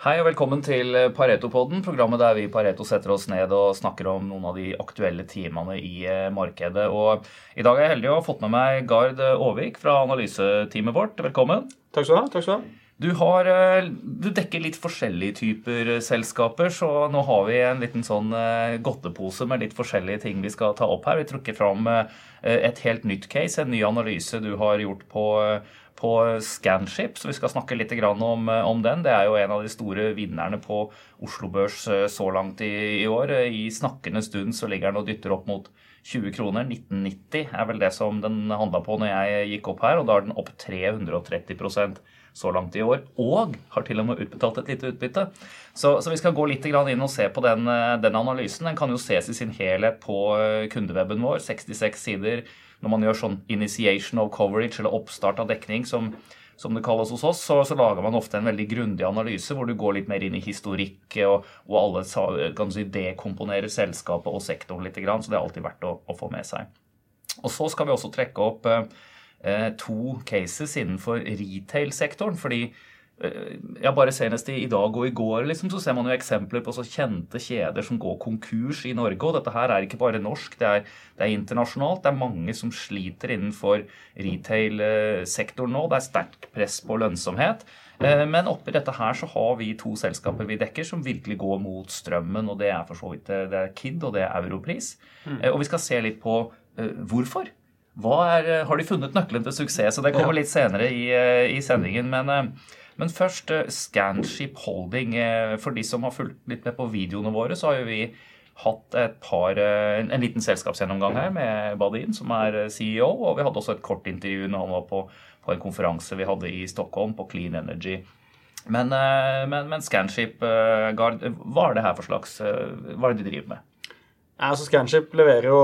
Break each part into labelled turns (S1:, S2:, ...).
S1: Hei og velkommen til Pareto-podden, programmet der vi i Pareto setter oss ned og snakker om noen av de aktuelle timene i eh, markedet. Og I dag er jeg heldig å ha fått med meg Gard Aavik fra analyseteamet vårt. Velkommen.
S2: Takk skal du ha. takk skal Du ha.
S1: Du, har, eh, du dekker litt forskjellige typer eh, selskaper, så nå har vi en liten sånn eh, godtepose med litt forskjellige ting vi skal ta opp her. Vi trukker fram et helt nytt case, en ny analyse du har gjort på, på Scanship, så vi skal snakke litt om, om, den. Det er jo en av de store vinnerne på Oslo Børs så langt i, i år. I snakkende stund så ligger den og dytter opp mot 20 kroner. 1990 er vel det som den handla på når jeg gikk opp her, og da er den opp 330% så langt i år, og har til og med utbetalt et lite utbytte. Så, så vi skal gå litt inn og se på den, eh, den, analysen. Den kan jo ses i sin helhet på eh, kundeweben vår. 66 sider når man gjør sånn initiation of coverage, eller oppstart av dekning, som, som det kalles hos oss, så, så, lager man ofte en veldig grundig analyse hvor du går litt mer inn i historikk, og, og alle kan si, dekomponerer selskapet og sektoren litt. Så det er alltid verdt å, å få med seg. Og så skal vi også trekke opp eh, Eh, to cases innenfor retail-sektoren. fordi ja, bare senest i, dag og i går liksom, så ser man jo eksempler på så kjente kjeder som går konkurs i Norge. Og dette her er ikke bare norsk, det er, det er internasjonalt. Det er mange som sliter innenfor retail-sektoren nå. Det er sterkt press på lønnsomhet. Eh, men oppi dette her så har vi to selskaper vi dekker som virkelig går mot strømmen. og Det er for så vidt det er KID og det er Europris. Mm. Og vi skal se litt på hvorfor. Er, eh, har de funnet nøkkelen til suksess? Så det kommer litt senere i, eh, i sendingen. Men, eh, men, først Scanship Holding. For de som har fulgt litt med på videoene våre, så har jo vi hatt par, en, en liten selskapsgjennomgang her med Badin, som er CEO. Og vi hadde også et kort intervju når han var på, på en konferanse vi hadde i Stockholm på Clean Energy. Men, men, men Scanship, Gard, hva er det her for slags Hva er det de driver med?
S2: Altså Scanship leverer jo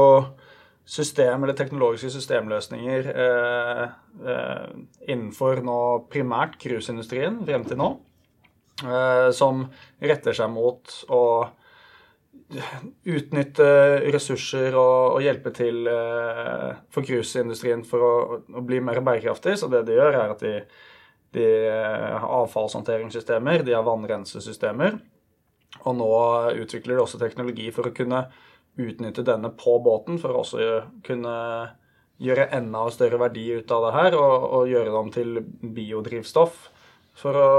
S2: system eller teknologiske systemløsninger eh, eh, innenfor nå primært cruiseindustrien frem til nå, eh, som retter seg mot å utnytte ressurser og, og hjelpe til eh, for cruiseindustrien for å, å, bli mer bærekraftig. Så det de gjør, er at de, de har avfallshåndteringssystemer, de har vannrensesystemer, og nå utvikler de også teknologi for å kunne utnytte denne på båten for å også kunne gjøre enda større verdi ut av det her, og, og gjøre dem til biodrivstoff. For å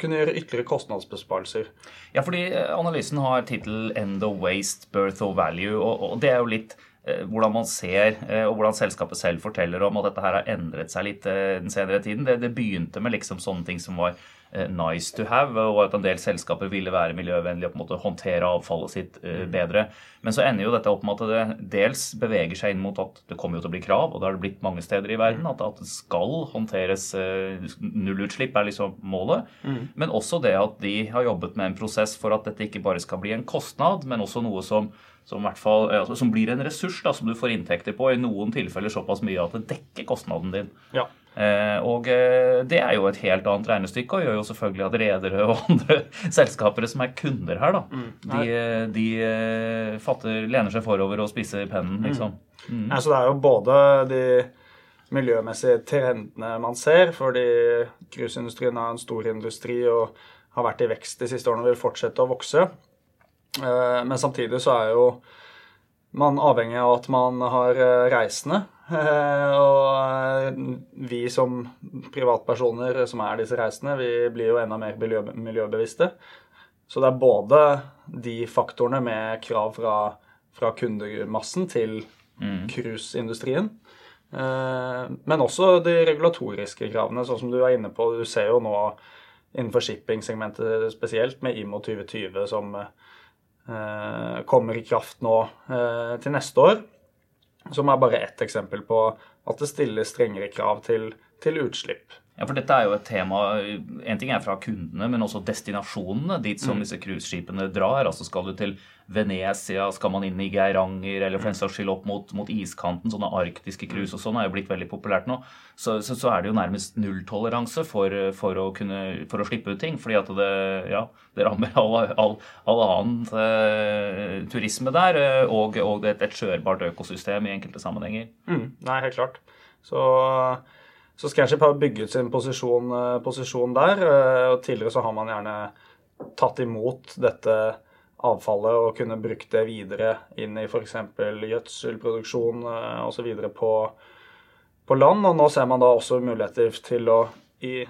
S2: kunne gjøre ytterligere kostnadsbesparelser.
S1: Ja, fordi eh, analysen har tittel 'End of Waste, Birth of Value'. Og, og det er jo litt hvordan man ser, eh, og hvordan selskapet selv forteller om at dette her har endret seg litt den senere tiden. Det, det begynte med liksom sånne ting som var Eh, nice to have, og at en del selskaper ville være miljøvennlige og på en måte håndtere avfallet sitt eh, mm. bedre. Men så ender jo dette opp med at det dels beveger seg inn mot at det kommer jo til å bli krav, og det har det blitt mange steder i verden, at, at det skal håndteres eh, Nullutslipp er liksom målet. Mm. Men også det at de har jobbet med en prosess for at dette ikke bare skal bli en kostnad, men også noe som som, hvert fall, altså, som blir en ressurs da, som du får inntekter på, i noen tilfeller såpass mye at det dekker kostnaden din. Ja. Eh, og eh, det er jo et helt annet regnestykke, og gjør jo selvfølgelig at redere og andre selskaper som er kunder her, da, mm. de, eh, de, fatter, lener seg forover og spiser pennen, mm. liksom.
S2: Mm. Altså, det er jo både de miljømessige trendene man ser, fordi cruiseindustrien er en stor industri og har vært i vekst de siste årene og vil fortsette å vokse. Men samtidig så er jo man avhengig av at man har reisende Eh, og eh, vi som privatpersoner som er disse reisende, vi blir jo enda mer miljøbevisste. Så det er både de faktorene med krav fra, fra kundemassen til mm. cruiseindustrien, eh, men også de regulatoriske kravene, sånn som du er inne på. Du ser jo nå innenfor shipping-segmentet spesielt, med IMO 2020 som kommer i kraft nå til neste år som er bare ett eksempel på at det stilles strengere krav til, til utslipp.
S1: Ja, for dette er jo et tema En ting er fra kundene, men også destinasjonene dit som mm. disse cruiseskipene drar. Altså Skal du til Venezia, skal man inn i Geiranger eller for en saks skyld opp mot, mot, iskanten? Sånne arktiske cruise og sånn er jo blitt veldig populært nå. Så, så, så er det jo nærmest nulltoleranse for, for, å for å slippe ut ting. Fordi at det, ja, det rammer all, all, all annen eh, turisme der, og, og, det et, et skjørbart økosystem i enkelte sammenhenger.
S2: Mm, nei, helt klart. Så så Scanship har bygget sin posisjon, eh, posisjon der. Eh, og Tidligere så har man gjerne tatt imot dette avfallet og kunne brukt det videre inn i f.eks. gjødselproduksjon osv. På, på land. Og nå ser man da også muligheter til å i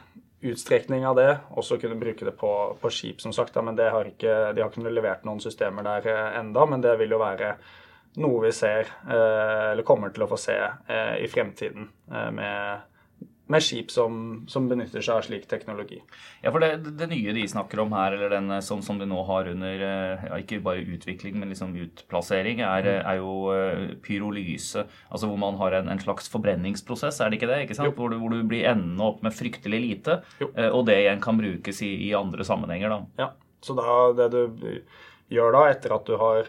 S2: utstrekning av det også kunne bruke det på, på skip, som sagt. Da. men har ikke, de har ikke levert noen systemer der eh, enda, men det vil jo være noe vi ser, eh, eller kommer til å få se eh, i fremtiden med med skip som, som, benytter seg av slik teknologi.
S1: Ja, for det, det nye de snakker om her, eller den som, som de nå har under eh, ja, ikke bare utvikling, men liksom utplassering, er, mm. er jo eh, pyrolyse. Altså hvor man har en, en, slags forbrenningsprosess, er det ikke det? ikke sant? Hvor du, hvor du, blir endende opp med fryktelig lite, jo. Eh, og det igjen kan brukes i, i, andre sammenhenger. da.
S2: Ja, så da, det du gjør da, etter at du har,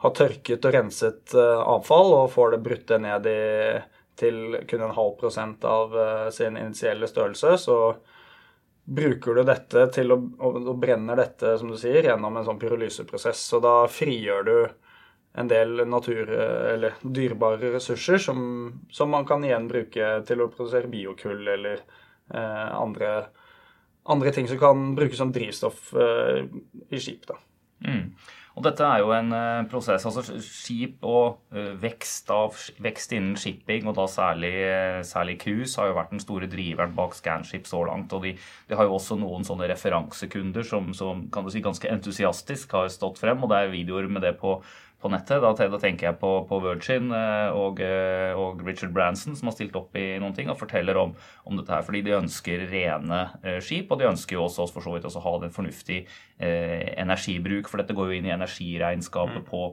S2: har tørket og renset avfall, og får det brutt ned i til kun en halv prosent av uh, sin initielle størrelse, så bruker du dette til å, og, brenner dette, som du sier, gjennom en sånn pyrolyseprosess. Så da frigjør du en del natur- eller dyrebare ressurser som, som, man kan igjen bruke til å produsere biokull eller eh, andre, andre, ting som kan brukes som drivstoff eh, i skip. da.
S1: Mm. Og dette er jo en uh, prosess. altså Skip og uh, vekst, av, vekst, innen shipping, og da særlig, uh, særlig cruise, har jo vært den store driveren bak Scanship så langt. Og de, de har jo også noen sånne referansekunder som, som, kan du si, ganske entusiastisk har stått frem, og det er videoer med det på på nettet. Da, da tenker jeg på, på Virgin eh, og, eh, og, Richard Branson, som har stilt opp i noen ting og forteller om, om dette her. Fordi de ønsker rene eh, skip, og de ønsker jo også for så vidt også ha den fornuftig eh, energibruk. For dette går jo inn i energiregnskapet mm. på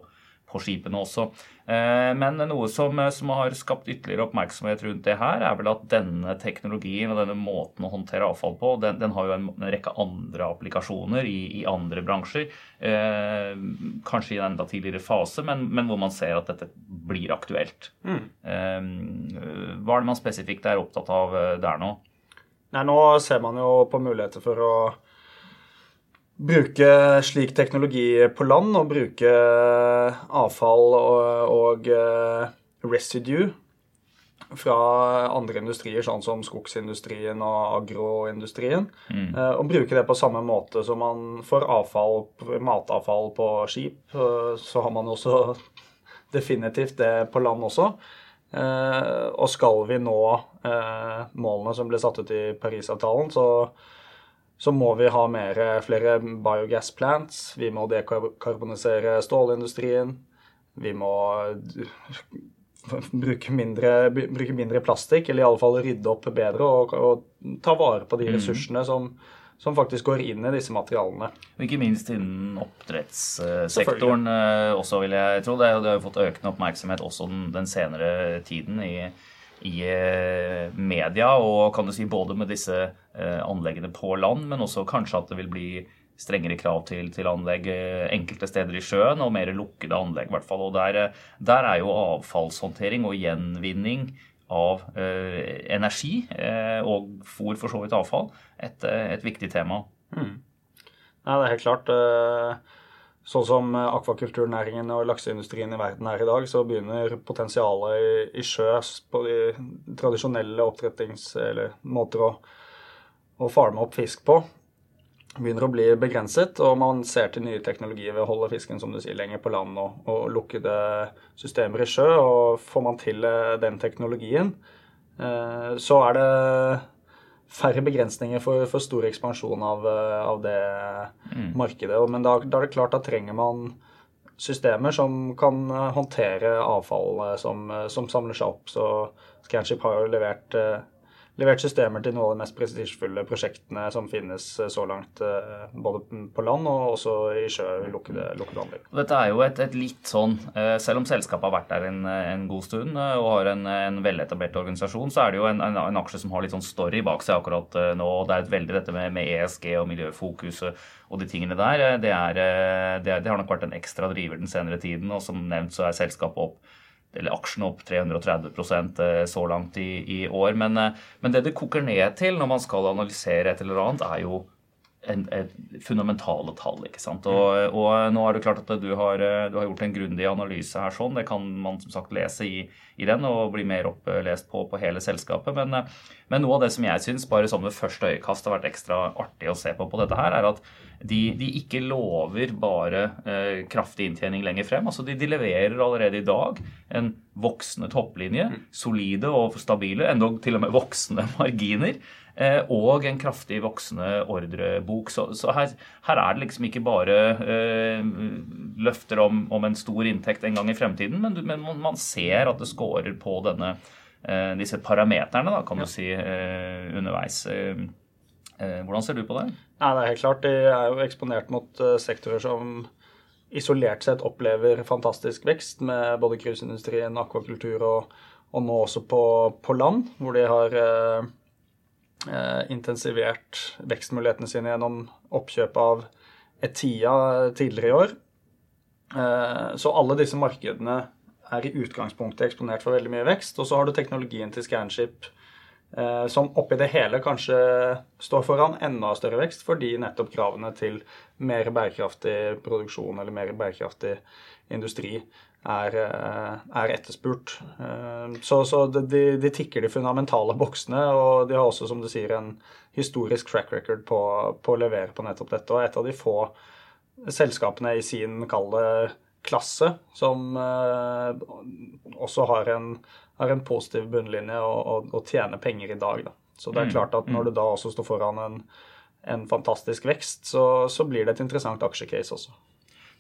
S1: på skipene også. Eh, men noe som, eh, som, har skapt ytterligere oppmerksomhet rundt det her, er vel at denne teknologien og denne måten å håndtere avfall på, den, den har jo en, en, rekke andre applikasjoner i, i andre bransjer. Eh, kanskje i en enda tidligere fase, men, men, hvor man ser at dette blir aktuelt. Mm. Eh, hva er det man spesifikt er opptatt av eh, der nå?
S2: Nei, Nå ser man jo på muligheter for å bruke slik teknologi på land og bruke avfall og, og eh, residue fra andre industrier, sånn som skogsindustrien og agroindustrien. Mm. Eh, og bruke det på samme måte som man får avfall, matavfall på skip. Eh, så har man også definitivt det på land også. Og skal vi nå målene som ble satt ut i Parisavtalen, så så må vi ha mer, flere biogas plants. Vi må dekarbonisere stålindustrien. Vi må bruke mindre, bruke mindre plastikk, eller i alle fall rydde opp bedre og, og ta vare på de mm. ressursene som, som, faktisk går inn i disse materialene.
S1: Og ikke minst innen oppdrettssektoren eh, også, vil jeg tro. Det, har jo fått økende oppmerksomhet også den, den senere tiden i i eh, media, og kan du si både med disse eh, anleggene på land, men også kanskje at det vil bli strengere krav til, til anlegg eh, enkelte steder i sjøen, og mer lukkede anlegg, i hvert fall. Og der, der er jo avfallshåndtering og gjenvinning av eh, energi eh, og fôr, for så vidt avfall, et, et viktig tema. Mm.
S2: Ja, det er helt klart. Uh Sånn som akvakulturnæringen og lakseindustrien i verden er i dag, så begynner potensialet i, i sjø på de tradisjonelle oppdrettings- eller måter å, å farme opp fisk på, begynner å bli begrenset. Og man ser til nye teknologier ved å holde fisken som du sier, lenger på land og, og lukkede systemer i sjø. Og får man til eh, den teknologien, eh, så er det færre begrensninger for, for stor ekspansjon av, eh, av det mm. markedet. Men da, da, er det klart, da trenger man systemer som kan håndtere avfall eh, som, eh, som samler seg opp. Så Scanship har jo levert levert systemer til noen av de mest prestisjefulle prosjektene som finnes eh, så langt, eh, både på land og også i sjø lukkede, lukkede anlegg.
S1: Dette er jo et, et, litt sånn eh, Selv om selskapet har vært der en, en god stund og har en, en veletablert organisasjon, så er det jo en, en, aksje som har litt sånn story bak seg akkurat nå. og Det er et veldig dette med, med ESG og miljøfokuset og de tingene der. Det, er, det, det har nok vært en ekstra driver den senere tiden, og som nevnt så er selskapet opp eller aksjene opp 330 eh, så langt i, i år. Men, eh, men, det det koker ned til når man skal analysere et eller annet, er jo en, en fundamentale tall. ikke sant? Og, mm. og, nå er det klart at du har, du har gjort en grundig analyse her. sånn, Det kan man som sagt lese i, i den og bli mer opplest på, på hele selskapet. Men, men, noe av det som jeg syns bare sånn ved første øyekast har vært ekstra artig å se på på dette her, er at de, de ikke lover bare eh, kraftig inntjening lenger frem. Altså de, de, leverer allerede i dag en voksende topplinje, solide og stabile, endog til og med voksende marginer. Eh, og en kraftig voksende ordrebok. Så, så her, her, er det liksom ikke bare eh, løfter om, om, en stor inntekt en gang i fremtiden, men, men man ser at det scorer på denne, eh, disse parameterne, da, kan du si, eh, underveis. Eh, hvordan ser du på det?
S2: Nei, det er helt klart. De er jo eksponert mot sektorer som isolert sett opplever fantastisk vekst, med både cruiseindustrien, akvakultur og, og nå også på, på, land, hvor de har Eh, intensivert vekstmulighetene sine gjennom oppkjøp av Etia tidligere i år. Eh, så alle disse markedene er i utgangspunktet eksponert for veldig mye vekst. Og så har du teknologien til Scanship eh, som oppi det hele kanskje står foran enda større vekst fordi nettopp kravene til mer bærekraftig produksjon eller mer bærekraftig industri er, eh, er etterspurt. Eh, så, så de, de, tikker de fundamentale boksene, og de har også, som du sier, en historisk track record på, på å levere på nettopp dette. Og et av de få selskapene i sin, kalde klasse, som uh, også har en, har en, positiv bunnlinje og, og, og, tjener penger i dag. Da. Så det er mm, klart at når mm. du da også står foran en, en fantastisk vekst, så, så blir det et interessant aksjecase også.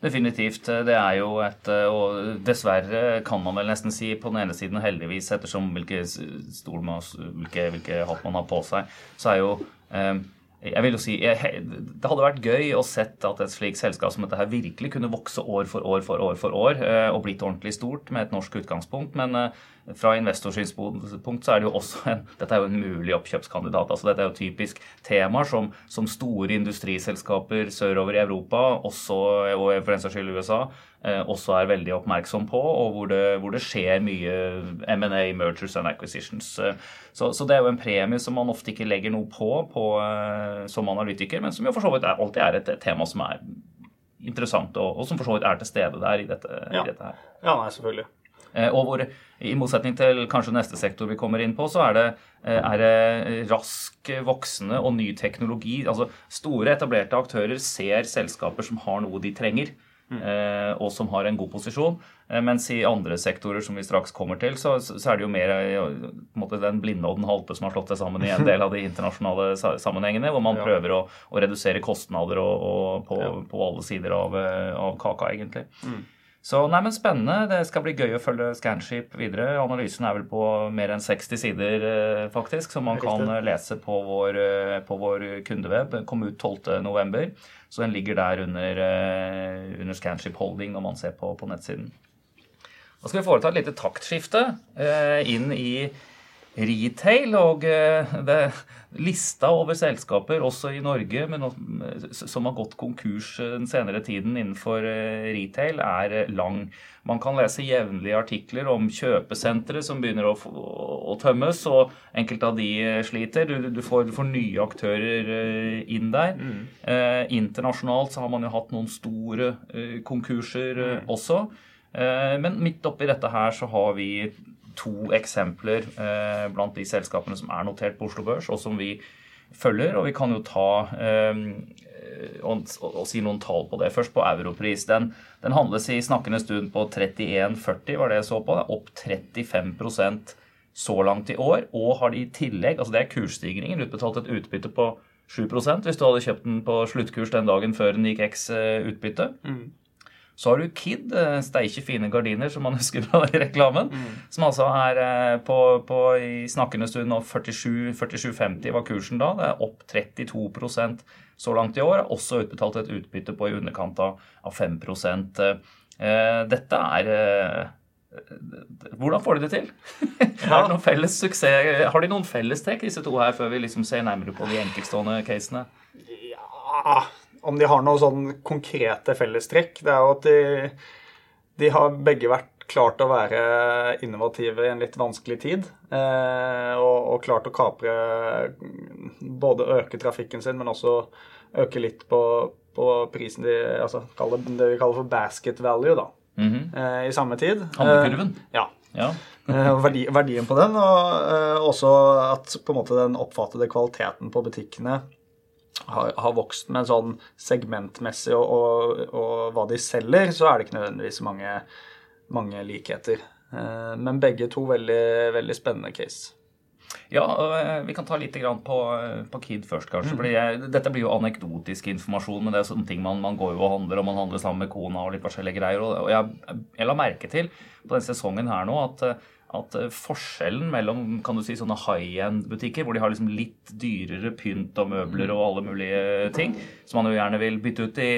S1: Definitivt. Det er jo et Og dessverre kan man vel nesten si på den ene siden, heldigvis, ettersom hvilke, stol man, hvilke, hvilke hatt man har på seg, så er jo eh, jeg vil jo si, jeg, Det hadde vært gøy å sett at et slikt selskap som dette her virkelig kunne vokse år for år for år for år eh, og blitt ordentlig stort med et norsk utgangspunkt. Men eh, fra investorsynspunkt så er det jo også en, dette er jo en mulig oppkjøpskandidat. altså Dette er jo typisk temaer som, som store industriselskaper sørover i Europa, også, og for den saks skyld USA, eh, også er veldig oppmerksom på, og hvor det, hvor det skjer mye M&A, mergers and acquisitions. Så, så, det er jo en premie som man ofte ikke legger noe på, på som analytiker, men som jo for så vidt er, alltid er et tema som er interessant, og, og som for så vidt er til stede der i dette,
S2: ja.
S1: i dette her.
S2: Ja, nei, selvfølgelig.
S1: Eh, og hvor, i motsetning til kanskje neste sektor vi kommer inn på, så er det, eh, er det rask voksende og ny teknologi. Altså Store, etablerte aktører ser selskaper som har noe de trenger. Mm. og som har en god posisjon. Mens i andre sektorer som vi straks kommer til, så, så er det jo mer måte, den blinde og den halte som har slått seg sammen i en del av de internasjonale sammenhengene, hvor man ja. prøver å, å, redusere kostnader og, og på, ja. på, alle sider av, av kaka, egentlig. Mm. Så nei, men spennende. Det skal bli gøy å følge Scanship videre. Analysen er vel på mer enn 60 sider, eh, faktisk, som man kan eh, lese på vår, eh, på vår kundeweb. Den kom ut 12.11., så den ligger der under, under Scanship Holding når man ser på, på nettsiden. Da skal vi foreta et lite taktskifte inn i retail. Og det det, lista over selskaper, også i Norge, men, som har gått konkurs eh, den senere tiden innenfor eh, retail, er lang. Man kan lese jevnlige artikler om kjøpesentre som begynner å, å, tømmes, og enkelte av de sliter. Du, du, får, du får, nye aktører inn der. Mm. Eh, internasjonalt så har man jo hatt noen store eh, konkurser mm. også. Eh, men midt oppi dette her så har vi to eksempler eh, blant de selskapene som er notert på Oslo Børs, og som vi følger. Og vi kan jo ta eh, og, og, og, si noen tall på det. Først på europris. Den, den handles i snakkende stund på 31,40, var det jeg så på. Opp 35% så langt i år. Og har de i tillegg, altså det er kursstigningen, utbetalt et utbytte på 7% hvis du hadde kjøpt den på sluttkurs den dagen før den gikk X eh, utbytte. Mm. Så har du Kid, eh, steike fine gardiner, som man husker fra reklamen. Mm. Som altså er eh, på, på i snakkende stund nå 47,50 var kursen da. Det er opp 32% så langt i år. Også utbetalt et utbytte på i underkant av 5 eh, Dette er hvordan får de det til? Har, de noen felles suksess, har de noen fellestrekk, disse to her, før vi liksom ser nærmere på de enkeltstående casene?
S2: Ja om de har noen sånn konkrete fellestrekk. Det er jo at de, de, har begge vært klart å være innovative i en litt vanskelig tid. Eh, og, og, klart å kapre Både øke trafikken sin, men også øke litt på, på prisen de altså, Det vi kaller for basket value, da. Mm -hmm. eh, I samme tid.
S1: Handlekurven?
S2: Eh, ja. ja. Eh, verdi, verdien på den, og eh, også at på en måte den oppfattede kvaliteten på butikkene har, har vokst, men sånn segmentmessig og, og, og, hva de selger, så er det ikke nødvendigvis mange, mange likheter. Eh, men begge to veldig, veldig spennende case.
S1: Ja, vi kan ta litt på, på Kid først, kanskje. Mm. jeg, Dette blir jo anekdotisk informasjon, men det er sånne ting man, man, går jo og handler, og man handler sammen med kona og litt forskjellige greier. Og, jeg, jeg la merke til på denne sesongen her nå at at eh, forskjellen mellom kan du si, sånne high end-butikker, hvor de har liksom litt dyrere pynt og møbler og alle mulige ting, som man jo gjerne vil bytte ut i,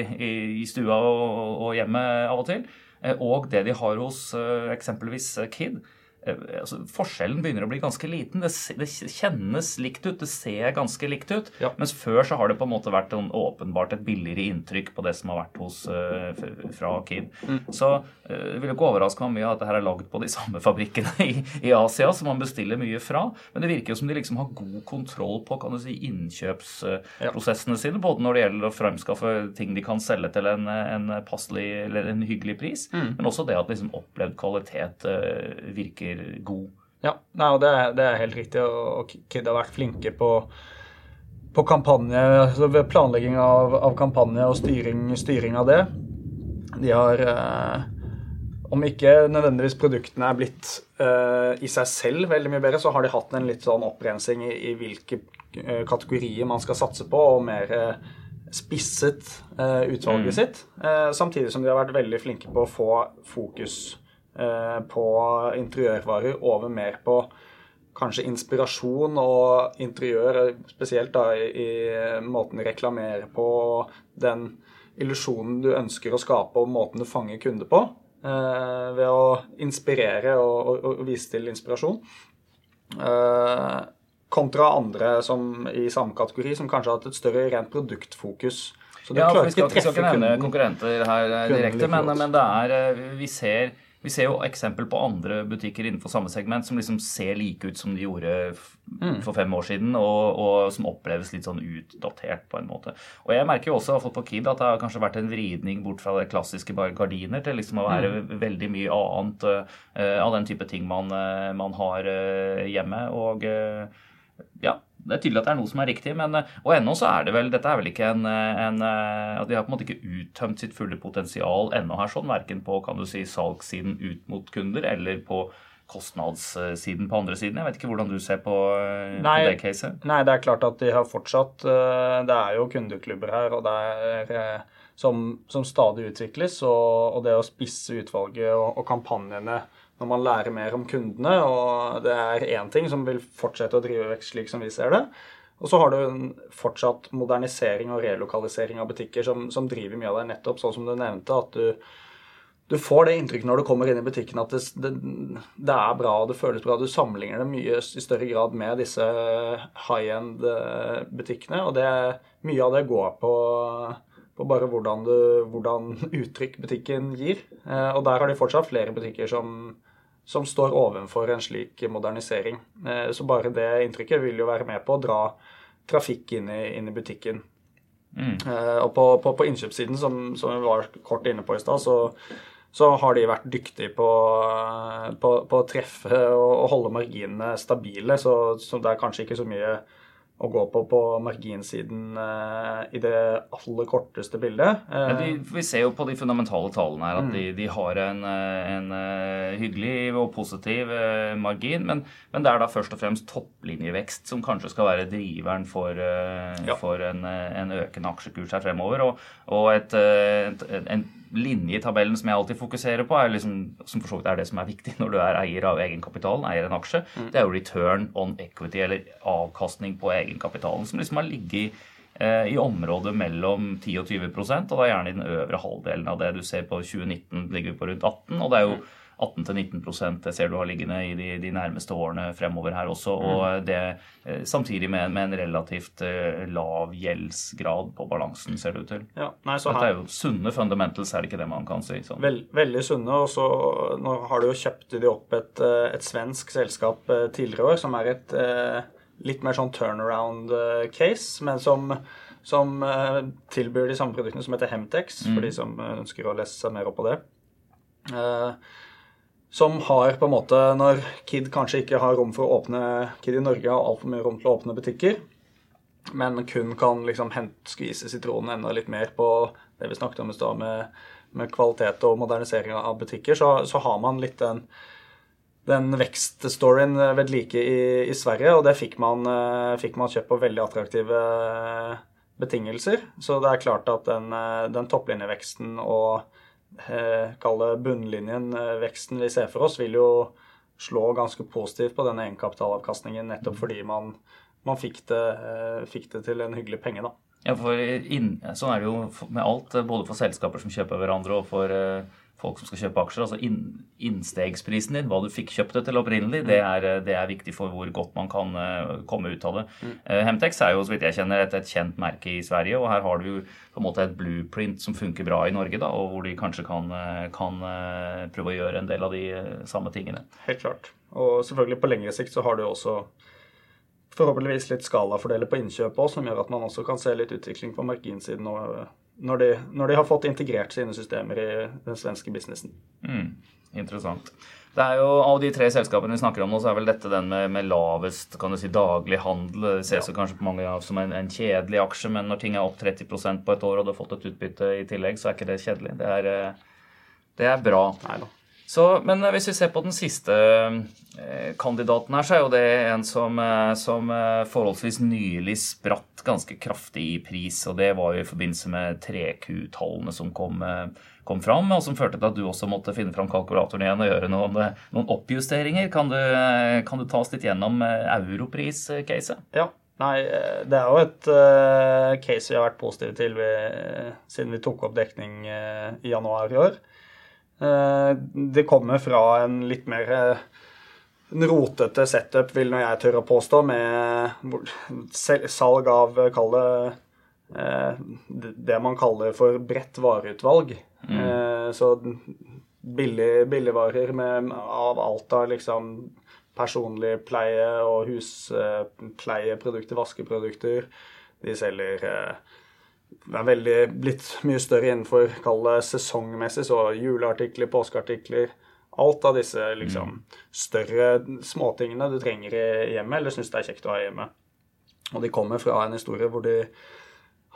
S1: i, stua og, og, hjemme av og til, eh, og det de har hos eh, eksempelvis Kid, altså, Forskjellen begynner å bli ganske liten. Det, det, kjennes likt ut, det ser ganske likt ut. Ja. Mens før så har det på en måte vært en, åpenbart et billigere inntrykk på det som har vært hos uh, fra Kid. Mm. Så uh, det vil ikke overraske meg mye at det her er lagd på de samme fabrikkene i, i, Asia, som man bestiller mye fra. Men det virker jo som de liksom har god kontroll på kan du si, innkjøpsprosessene ja. sine. Både når det gjelder å fremskaffe ting de kan selge til en, en passelig eller en hyggelig pris, mm. men også det at liksom opplevd kvalitet virker blir god.
S2: Ja, Nei, og det det er, helt riktig. Og Kid har vært flinke på, på kampanje, altså ved planlegging av, av kampanje og styring, styring, av det. De har eh, Om ikke nødvendigvis produktene er blitt eh, i seg selv veldig mye bedre, så har de hatt en litt sånn opprensing i, i hvilke eh, kategorier man skal satse på, og mer eh, spisset eh, utvalget mm. sitt. Eh, samtidig som de har vært veldig flinke på å få fokus Eh, på interiørvarer over mer på kanskje inspirasjon og interiør, spesielt da i, måten de reklamerer på, den illusjonen du ønsker å skape, og måten du fanger kunder på. Eh, ved å inspirere og, og, og, vise til inspirasjon. Eh, kontra andre som, i samme kategori som kanskje har hatt et større rent produktfokus.
S1: Så ja, for vi skal, ikke nevne konkurrenter her eh, direkte, men, men, det er eh, Vi ser vi ser jo eksempel på andre butikker innenfor samme segment som liksom ser like ut som de gjorde mm. for fem år siden, og, og, som oppleves litt sånn utdatert på en måte. Og jeg merker jo også på Kid at det har kanskje vært en vridning bort fra det klassiske bare gardiner til liksom å være mm. veldig mye annet uh, av den type ting man, uh, man har uh, hjemme. Og ja, det er tydelig at det er noe som er riktig, men eh, og ennå så er det vel Dette er vel ikke en, eh, en eh, at De har på en måte ikke uttømt sitt fulle potensial ennå her, sånn, verken på kan du si, salgssiden ut mot kunder eller på kostnadssiden på andre siden. Jeg vet ikke hvordan du ser på, nei, på det caset?
S2: Nei, det er klart at de har fortsatt Det er jo kundeklubber her, og det er som, som stadig utvikles. Og, og, det å spisse utvalget og, og kampanjene når man lærer mer om kundene. Og det er én ting som vil fortsette å drive vekst slik som vi ser det. Og så har du en fortsatt modernisering og relokalisering av butikker som, som driver mye av det, nettopp sånn som du nevnte. at du, du får det inntrykket når du kommer inn i butikken at det, det, det, er bra og det føles bra. Du sammenligner det mye i større grad med disse high end-butikkene. Og det, mye av det går på, på bare hvordan, du, hvordan uttrykk butikken gir. Eh, og der har de fortsatt flere butikker som, som står ovenfor en slik modernisering. Eh, så bare det inntrykket vil jo være med på å dra trafikk inn i, inn i butikken. Mm. Eh, og på, på, på innkjøpssiden, som, som, vi var kort inne på i stad, så, så, har de vært dyktige på, på, på å treffe og, og, holde marginene stabile. Så, så det er kanskje ikke så mye å gå på på marginsiden eh, i det aller korteste bildet.
S1: Eh, de, vi ser jo på de fundamentale tallene her at mm. de, de, har en, eh, en, eh, hyggelig og positiv eh, margin. Men, men, det er da først og fremst topplinjevekst som kanskje skal være driveren for, eh, ja. for en, en, økende aksjekurs her fremover. Og, og et, et, en linje i tabellen som jeg alltid fokuserer på, er liksom, som for så vidt er det som er viktig når du er eier av egenkapitalen, eier en aksje, mm. det er jo return on equity, eller avkastning på egenkapitalen, som liksom har ligget eh, i området mellom 10 og 20 og da gjerne i den øvre halvdelen av det du ser på 2019 ligger vi på rundt 18 og det er jo mm 18-19 det ser du har liggende i de, de, nærmeste årene fremover her også. Mm. Og det eh, samtidig med, med, en relativt uh, lav gjeldsgrad på balansen, ser det ut til. Ja, nei, Dette her, er jo sunne fundamentals, er det ikke det man kan si?
S2: Sånn. Veld, veldig sunne. Og så nå har du jo kjøpt de opp et, eh, et svensk selskap tidligere år som er et litt mer sånn turnaround-case, men som som tilbyr de samme produktene som heter Hemtex, mm. for de som ønsker å lese seg mer opp på det. Uh, som har på en måte, når Kid kanskje ikke har rom for å åpne Kid i Norge har altfor mye rom til å åpne butikker, men kun kan liksom hente, skvise sitronen enda litt mer på det vi snakket om i stad, med, med, kvalitet og modernisering av butikker, så, så har man litt den, den vekststoryen ved like i, i, Sverige, og det fikk man, fikk man kjøpt på veldig attraktive betingelser. Så det er klart at den, den topplinjeveksten og eh, kalle bunnlinjen, veksten vi ser for oss, vil jo slå ganske positivt på denne egenkapitalavkastningen, nettopp fordi man, man fikk, det, eh, fikk, det, til en hyggelig penge, da.
S1: Ja, for inn, Sånn er det jo med alt, både for selskaper som kjøper hverandre, og for folk som skal kjøpe aksjer. altså inn, Innstegsprisen din, hva du fikk kjøpt det til opprinnelig, mm. det, er, det, er, viktig for hvor godt man kan uh, komme ut av det. Mm. Uh, Hemtex er jo så vidt jeg kjenner, et, et, kjent merke i Sverige, og her har du jo på en måte et blueprint som funker bra i Norge, da, og hvor de kanskje kan, eh, kan prøve å gjøre en del av de samme tingene.
S2: Helt klart. Og selvfølgelig på lengre sikt så har du også forhåpentligvis litt skalafordeler på innkjøp òg, som gjør at man også kan se litt utvikling på marginsiden. og når de, når de, har fått integrert sine systemer i den svenske businessen.
S1: Mm, interessant. Det er jo Av de tre selskapene vi snakker om nå, så er vel dette den med, med lavest kan du si, daglig handel. Det ses jo ja. kanskje på mange av som en, en, kjedelig aksje, men når ting er opp 30% på et år og du har fått et utbytte i tillegg, så er ikke det kjedelig. Det er, eh, det er bra.
S2: Neida.
S1: Så, men eh, hvis vi ser på den siste eh, kandidaten her, så er jo det en som, eh, som forholdsvis nylig spratt ganske kraftig i pris. Og det var jo i forbindelse med 3Q-tallene som kom, kom, fram, og som førte til at du også måtte finne fram kalkulatoren igjen og gjøre noen, noen oppjusteringer. Kan du, kan du, ta oss litt gjennom europris-caset?
S2: Ja. Nei, det er jo et uh, case vi har vært positive til vi, siden vi tok opp dekning uh, i januar i år. Eh, det kommer fra en litt mer eh, en rotete setup, vil nå jeg tørre å påstå, med salg av eh, kall det det man kaller for bredt vareutvalg. Mm. Så billig, billigvarer med, av alt av liksom personlig pleie og huspleieprodukter, vaskeprodukter. De selger det er veldig blitt mye større innenfor kall det sesongmessig, så juleartikler, påskeartikler Alt av disse liksom mm. større småtingene du trenger i hjemmet, eller syns det er kjekt å ha hjemme. Og de kommer fra en historie hvor de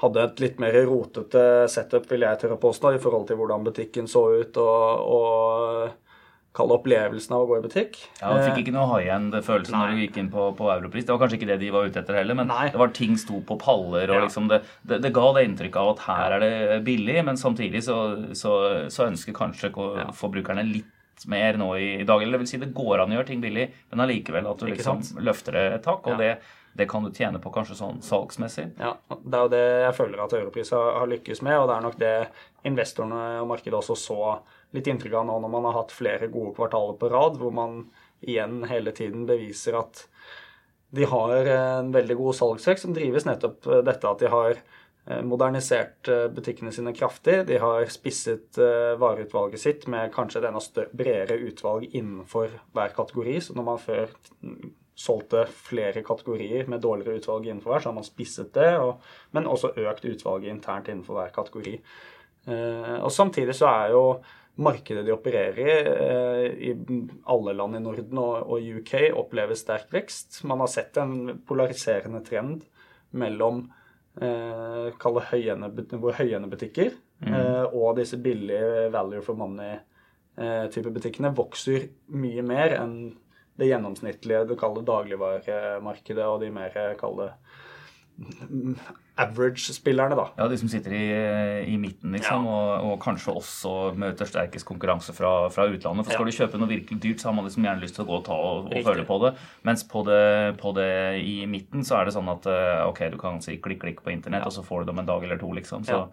S2: hadde et litt mer rotete setup, vil jeg tørre påstå, i forhold til hvordan butikken så ut og, og kalle opplevelsen av å gå i butikk.
S1: Ja, Du fikk eh, ikke noe high-end-følelse når du gikk inn på, på, Europris. Det var kanskje ikke det de var ute etter heller, men Nei. det var ting sto på paller, og ja. liksom det, det, det, ga det inntrykket av at her er det billig, men samtidig så, så, så ønsker kanskje ja. forbrukerne litt mer nå i, i dag. Eller det vil si det går an å gjøre ting billig, men allikevel at du liksom løfter det et tak. og det det kan du tjene på kanskje sånn salgsmessig.
S2: Ja, Det er jo det jeg føler at Europris har, har lykkes med, og det er nok det investorene og markedet også så litt inntrykk av nå når man har hatt flere gode kvartaler på rad, hvor man igjen hele tiden beviser at de har en veldig god salgsvekst som drives nettopp eh, dette at de har eh, modernisert eh, butikkene sine kraftig. De har spisset vareutvalget sitt med kanskje et enda bredere utvalg innenfor hver kategori. Så når man før solgte flere kategorier med dårligere utvalg innenfor hver, så har man spisset det, og, men også økt utvalget internt innenfor hver kategori. Og samtidig så er jo markedet de opererer i, eh, i alle land i Norden og, UK, opplever sterk vekst. Man har sett en polariserende trend mellom eh, hvor høyendebutikker mm. eh, og disse billige value for money-type eh, butikkene vokser mye mer enn det gjennomsnittlige det dagligvaremarkedet og de mer kalle average-spillerne, da.
S1: Ja, de som sitter i, i midten, liksom, ja. og, og, kanskje også møter sterkest konkurranse fra, fra utlandet. For skal ja. du kjøpe noe virkelig dyrt, så har man liksom gjerne lyst til å gå og ta og, og føle på det. Mens på det, på det, i midten så er det sånn at eh, ok, du kan si klikk-klikk på internett, ja. og så får du det om en dag eller to, liksom. Så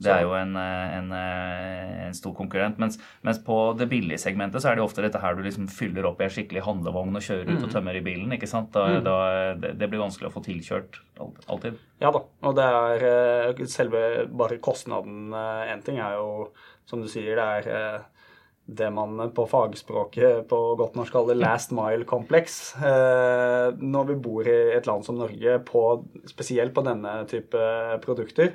S1: det er jo en, eh, en, eh, en stor konkurrent. Mens, mens, på det billige segmentet så er det ofte dette her du liksom fyller opp i en skikkelig handlevogn og kjører ut og mm. tømmer i bilen. ikke sant? Da, mm. da, det, det, blir vanskelig å få tilkjørt alltid.
S2: Ja da. Og det er eh, selve bare kostnaden Én ting er jo, som du sier, det er det man på fagspråket på godt norsk kaller last mile-kompleks. Når vi bor i et land som Norge, på, spesielt på denne type produkter,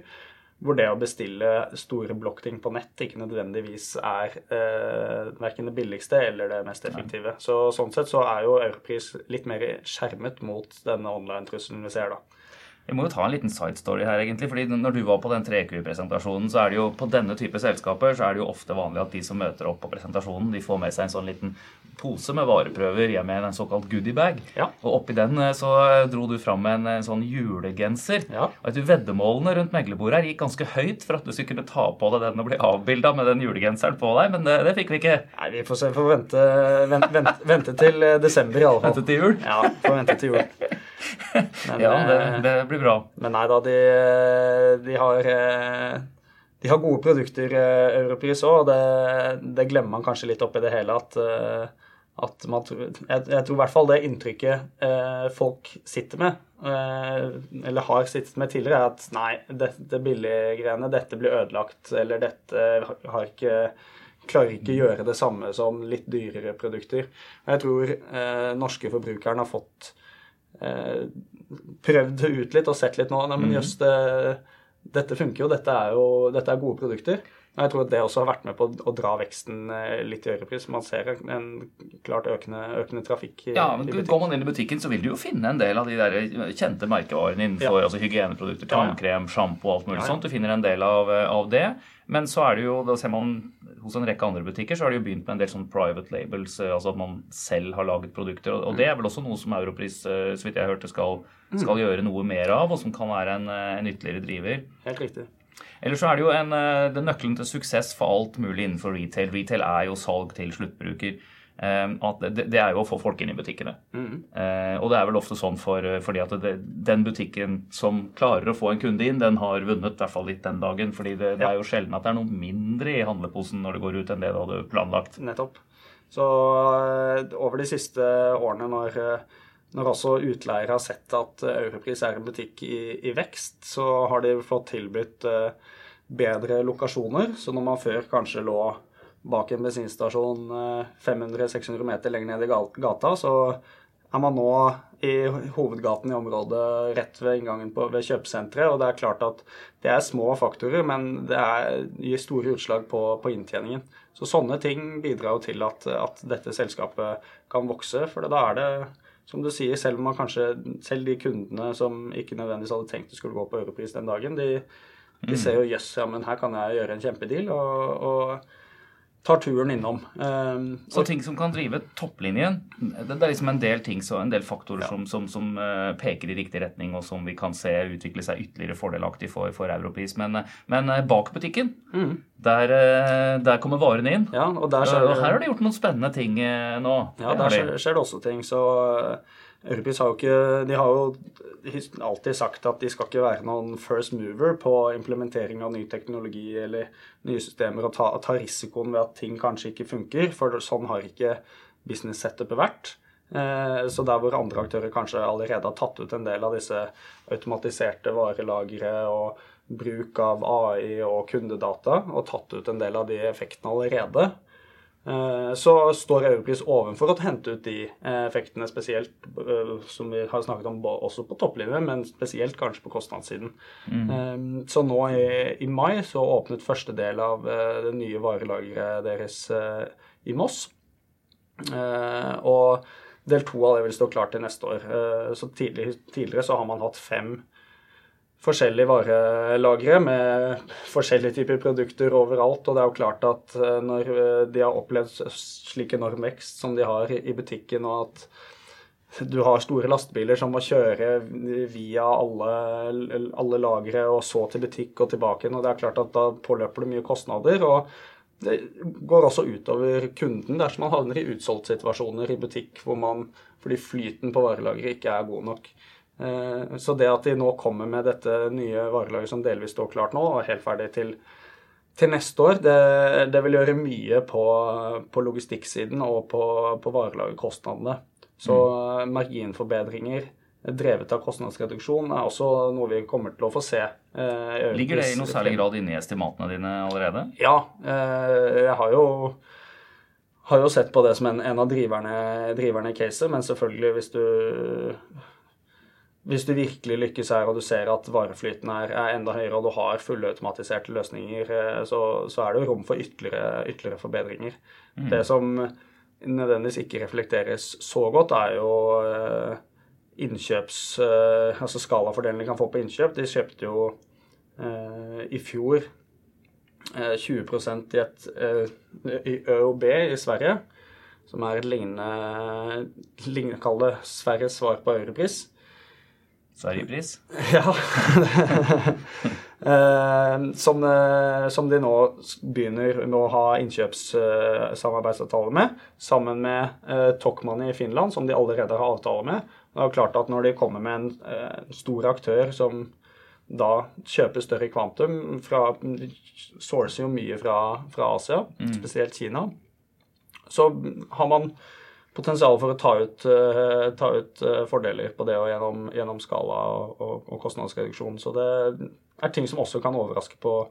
S2: hvor det å bestille store blokkting på nett ikke nødvendigvis er eh, verken det billigste eller det mest effektive. Så Sånn sett så er jo Europris litt mer skjermet mot denne online-trusselen vi ser, da.
S1: Vi må jo ta en liten side story her, egentlig. fordi Når du var på den 3Q-presentasjonen, så er det jo på denne type selskaper så er det jo ofte vanlig at de som møter opp på presentasjonen, de får med seg en sånn liten pose med vareprøver hjem med en såkalt goodiebag.
S2: Ja.
S1: Og oppi den eh, så dro du fram en, en sånn julegenser.
S2: Ja.
S1: Og vet du, Veddemålene rundt meglerbordet her gikk ganske høyt for at du skulle kunne ta på deg den og bli avbilda med den julegenseren på deg, men det, det fikk vi ikke.
S2: Nei, vi får se. Får vente, vente, vente, vente til eh, desember i alle fall.
S1: Vente til jul.
S2: Ja, får vente til jul. Men,
S1: Ja, det,
S2: eh,
S1: det blir bra.
S2: men nei da, de, de har eh, de har gode produkter, eh, Europris òg, det, det glemmer man kanskje litt oppi det hele. At, eh, at man, tror- jeg, jeg tror i hvert fall det inntrykket eh, folk sitter med, eh, eller har sittet med tidligere, er at nei, dette billiggreiene, dette blir ødelagt, eller dette har ikke klarer ikke gjøre det samme som litt dyrere produkter. Jeg tror eh, norske forbrukeren har fått eh, prøvd det ut litt og sett litt nå. Nei, men jøss, det, dette funker jo. Dette er jo dette er gode produkter. Jeg tror at det også har vært med på å dra veksten eh, litt i Europris. Man ser en klart økende, økende trafikk i,
S1: Ja, men
S2: i
S1: Går man inn i butikken, så vil du jo finne en del av de der kjente merkevarene innenfor
S2: Ja.
S1: altså hygieneprodukter, tannkrem, sjampo og alt mulig
S2: Ja, ja.
S1: sånt. Du finner en del av, av det. Men så er det jo, da ser man hos en rekke andre butikker, så har de jo begynt med en del sånn private labels, eh, altså at man selv har laget produkter. Og, det er vel også noe som Europris, eh, så vidt jeg hørte, skal,
S2: Mm.
S1: skal gjøre noe mer av, og som kan være en, eh, en ytterligere driver.
S2: Helt riktig.
S1: Eller så er det jo en, eh, det nøkkelen til suksess for alt mulig innenfor retail. Retail er jo salg til sluttbruker. Eh, At det, det er jo å få folk inn i butikkene. Mm. og det er vel ofte sånn for, fordi at det, den butikken som klarer å få en kunde inn, den har vunnet i hvert fall litt den dagen. fordi det, det er jo sjelden at det er noe mindre i handleposen når det går ut enn det du hadde planlagt.
S2: Nettopp. Så eh, over de siste årene, når, eh, når også utleiere har sett at eh, Europris er en butikk i, i vekst, så har de fått tilbudt eh, bedre lokasjoner. Så når man før kanskje lå bak en bensinstasjon eh, 500-600 meter lenger ned i gata, så er man nå i hovedgaten i området rett ved inngangen på, ved kjøpesenteret. Og det er klart at det er små faktorer, men det er, gir store utslag på, på inntjeningen. Så sånne ting bidrar jo til at, at dette selskapet kan vokse. For da er det, som du sier, selv om man kanskje Selv de kundene som ikke nødvendigvis hadde tenkt det skulle gå på Europris den dagen, de, de ser jo jøss, ja, men her kan jeg gjøre en kjempedeal. og, og tar turen innom. Um,
S1: Så ting som kan drive topplinjen, det er liksom en del ting, så en del faktorer som, som, som eh, peker i riktig retning, og som vi kan se utvikle seg ytterligere fordelaktig for, for Europris. Men, eh, men eh, bak butikken, der, eh, der kommer varene inn.
S2: ja, og der
S1: Og her har de gjort noen spennende ting nå.
S2: ja, der skjer, skjer det også ting. Så Europris har jo ikke De har jo alltid sagt at de skal ikke være noen first mover på implementering av ny teknologi eller nye systemer og ta, ta risikoen ved at ting kanskje ikke funker, for sånn har ikke business-setupet vært. Eh, Så der hvor andre aktører kanskje allerede har tatt ut en del av disse automatiserte varelagre og bruk av AI og kundedata, og tatt ut en del av de effektene allerede, så står Europris ovenfor å hente ut de eh, effektene spesielt, eh, som vi har snakket om også på topplinjen, men spesielt kanskje på kostnadssiden. Mm. Så nå i, i mai så åpnet første del av eh, det nye varelageret deres eh, i Moss. Eh, og del to av det vil stå klart til neste år. Eh, så tidlig, tidligere så har man hatt fem forskjellige varelagre med forskjellige typer produkter overalt. Og det er jo klart at eh, når eh, de har opplevd slik enorm vekst som de har i butikken, og at du har store lastebiler som må kjøre via alle, alle lagre og så til butikk og tilbake igjen. Og det er klart at da påløper det mye kostnader. og det går også utover kunden dersom man havner i utsolgtsituasjoner i butikk hvor man, fordi flyten på varelageret ikke er god nok. Eh, Så det at de nå kommer med dette nye varelaget som delvis står klart nå, og er helt ferdig til, til neste år, det, det vil gjøre mye på, på logistikksiden og på, på varelagerkostnadene. Så mm. marginforbedringer drevet av kostnadsreduksjon er også noe vi kommer til å få se. eh,
S1: Ligger det i noe særlig grad inne i estimatene dine allerede?
S2: ja, eh, jeg har jo, har jo sett på det som en, en av driverne, driverne i caset, men selvfølgelig hvis du hvis du virkelig lykkes her, og du ser at vareflyten er, er enda høyere, og du har fullautomatiserte løsninger, eh, så, så er det jo rom for ytterligere, ytterligere forbedringer. Det som nødvendigvis ikke reflekteres så godt, er jo eh, innkjøps... Eh, altså skalafordelen de kan få på innkjøp. De kjøpte jo i fjor eh, 20% i et i ØOB i Sverige, som er et lignende, lignende Kall det Sveriges svar på Europris.
S1: Sverigepris?
S2: Ja. Eh, som, eh, som, de nå begynner å ha innkjøpssamarbeidsavtale med, sammen med Tokman Tokmanni i Finland, som de allerede har avtale med. Det er klart at Når de kommer med en eh, stor aktør som da kjøper større kvantum fra Sourcer jo mye fra, fra Asia, mm. spesielt Kina. Så har man potensial for å ta ut, uh, ta ut uh, fordeler på det og gjennom, gjennom skala og, og, og, kostnadsreduksjon. Så det er ting som også kan overraske på,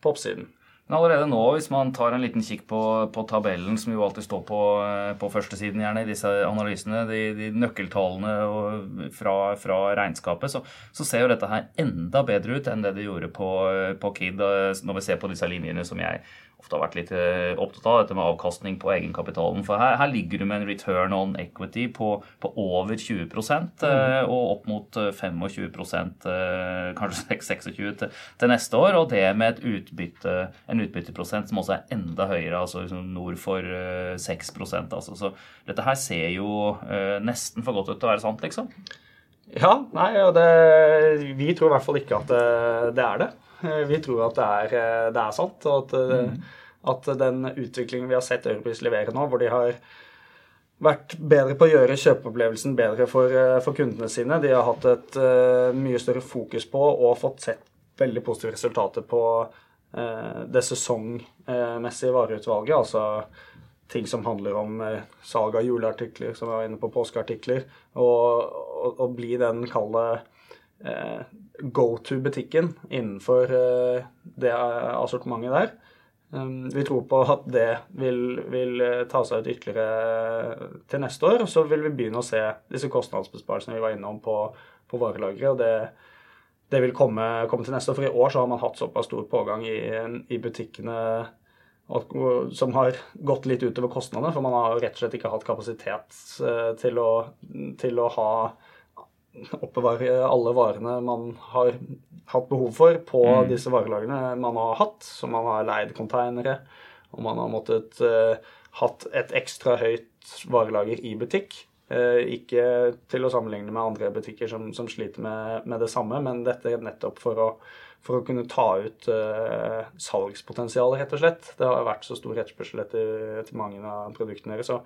S2: på oppsiden.
S1: Men allerede nå, hvis man tar en liten kikk på, på tabellen, som jo alltid står på, eh, på førstesiden gjerne i disse analysene, de, de nøkkeltallene fra, fra, regnskapet, så, så, ser jo dette her enda bedre ut enn det det gjorde på, på KID, når vi ser på disse linjene som jeg ofte har vært litt eh, opptatt av, dette med avkastning på egenkapitalen. For her, her ligger du med en return on equity på, på over 20 mm. Eh, og opp mot 25 eh, kanskje 26 til, til, neste år. Og det med utbytte, en utbytteprosent som også er enda høyere, altså liksom nord for 6% altså. Så dette her ser jo nesten for godt ut til å være sant, liksom.
S2: Ja, nei, og det, vi tror i hvert fall ikke at det, det er det. Eh, vi tror at det er, eh, det er sant, og at, eh, mm. at, den utviklingen vi har sett Europris levere nå, hvor de har vært bedre på å gjøre kjøpeopplevelsen bedre for, for kundene sine. De har hatt et uh, mye større fokus på og fått sett veldig positive resultater på uh, det sesongmessige vareutvalget. Altså ting som handler om uh, salg av juleartikler, som vi var inne på, påskeartikler. Og, og, og bli den kalde Eh, go to-butikken innenfor eh, det assortimentet der. Um, vi tror på at det vil, vil, eh, ta seg ut ytterligere til neste år. Og så vil vi begynne å se disse kostnadsbesparelsene vi var innom på, på varelageret. Og det, det vil komme, komme, til neste år. For i år så har man hatt såpass stor pågang i, i butikkene som har gått litt utover kostnadene. For man har rett og slett ikke hatt kapasitet til å, til å ha oppbevare alle varene man har hatt behov for på mm. disse varelagrene man har hatt. Så man har leid konteinere, og man har måttet uh, hatt et ekstra høyt varelager i butikk. Uh, ikke til å sammenligne med andre butikker som, som sliter med, med, det samme, men dette er nettopp for å, for å kunne ta ut uh, salgspotensialet, rett og slett. Det har vært så stor etterspørsel etter, etter mange av produktene deres. Så,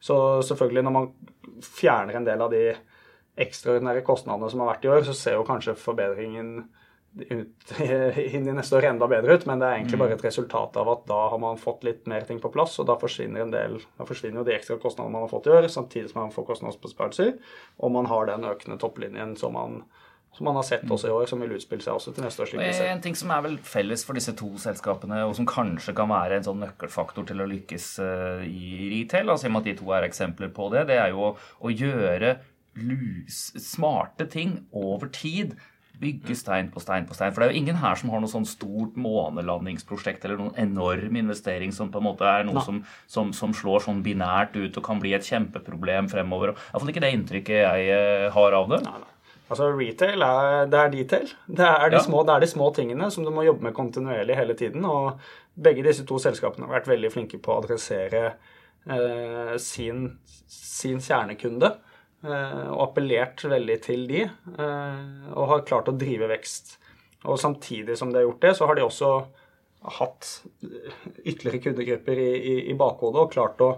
S2: så selvfølgelig, når man fjerner en del av de ekstraordinære kostnadene som har vært i år, så ser jo kanskje forbedringen ut, inn i neste år enda bedre ut, men det er egentlig mm. bare et resultat av at da har man fått litt mer ting på plass, og da forsvinner en del, da forsvinner jo de ekstra kostnadene man har fått i år, samtidig som man får kostnadsbesparelser, og man har den økende topplinjen som man, som man har sett mm. også i år, som vil utspille seg også til neste år.
S1: En ting som er vel felles for disse to selskapene, og som kanskje kan være en sånn nøkkelfaktor til å lykkes eh, i retail, altså i og med at de to er eksempler på det, det er jo å, å gjøre smarte ting over tid. Bygge stein på stein på stein. For det er jo ingen her som har noe sånn stort månelandingsprosjekt eller noen enorm investering som på en måte er noe som, som, som, slår sånn binært ut og kan bli et kjempeproblem fremover. Iallfall ikke det inntrykket jeg eh, har av det. Nei, nei.
S2: Altså Retail er, det er detail. Det er, de ja. små, det er de små tingene som du må jobbe med kontinuerlig hele tiden. Og begge disse to selskapene har vært veldig flinke på å adressere eh, sin, sin kjernekunde. Eh, og appellert veldig til de, eh, og har klart å drive vekst. Og samtidig som de har gjort det, så har de også hatt ytterligere kundegrupper i, i, i bakhodet og klart å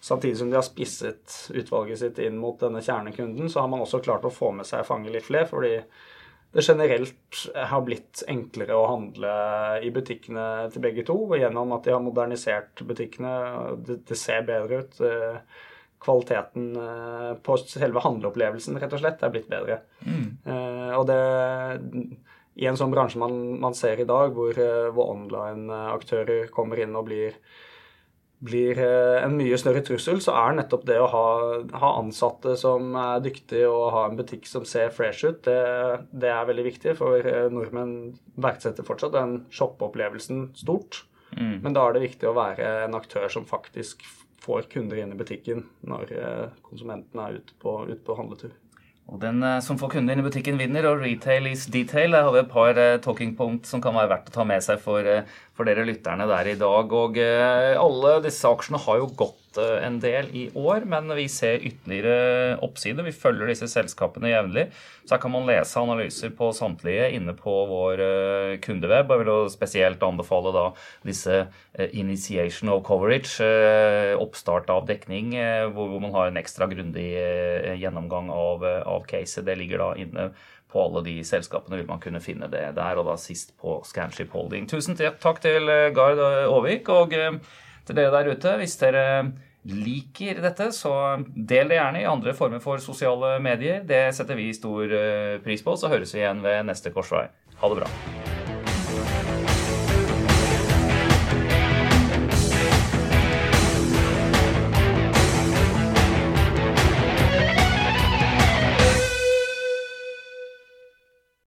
S2: Samtidig som de har spisset utvalget sitt inn mot denne kjernekunden, så har man også klart å få med seg fange litt flere, fordi det generelt har blitt enklere å handle i butikkene til begge to. Gjennom at de har modernisert butikkene. Det, det ser bedre ut. Eh, kvaliteten eh, på selve handleopplevelsen rett og slett er blitt bedre. Mm. Uh, og det i en sånn bransje man, man ser i dag, hvor, eh, hvor online-aktører kommer inn og blir, blir, en mye større trussel, så er nettopp det å ha, ha, ansatte som er dyktige og ha en butikk som ser fresh ut, det, det er veldig viktig. For nordmenn verdsetter fortsatt den shoppeopplevelsen stort. Mm. Men da er det viktig å være en aktør som faktisk får kunder inn i butikken når eh, konsumentene er ute på, ut på handletur.
S1: Og den eh, som får kunden inn i butikken, vinner, og retail is detail. Der har vi et par eh, talking point som kan være verdt å ta med seg for, eh, for dere lytterne der i dag. Og alle disse aksjene har jo gått en del i år, men vi ser ytterligere oppside. Vi følger disse selskapene jevnlig. Så her kan man lese analyser på samtlige inne på vår kundeweb. Jeg vil spesielt anbefale da disse initiation of coverage, oppstart av dekning, hvor man har en ekstra grundig gjennomgang av, av caset. Det ligger da inne på alle de selskapene, vil man kunne finne det der. Og da sist på Scanship Holding. Tusen takk til eh, Gard Aavik, og eh, til dere der ute. Hvis dere liker dette, så del det gjerne i andre former for sosiale medier. Det setter vi stor eh, pris på. Så høres vi igjen ved neste korsvei. Ha det bra.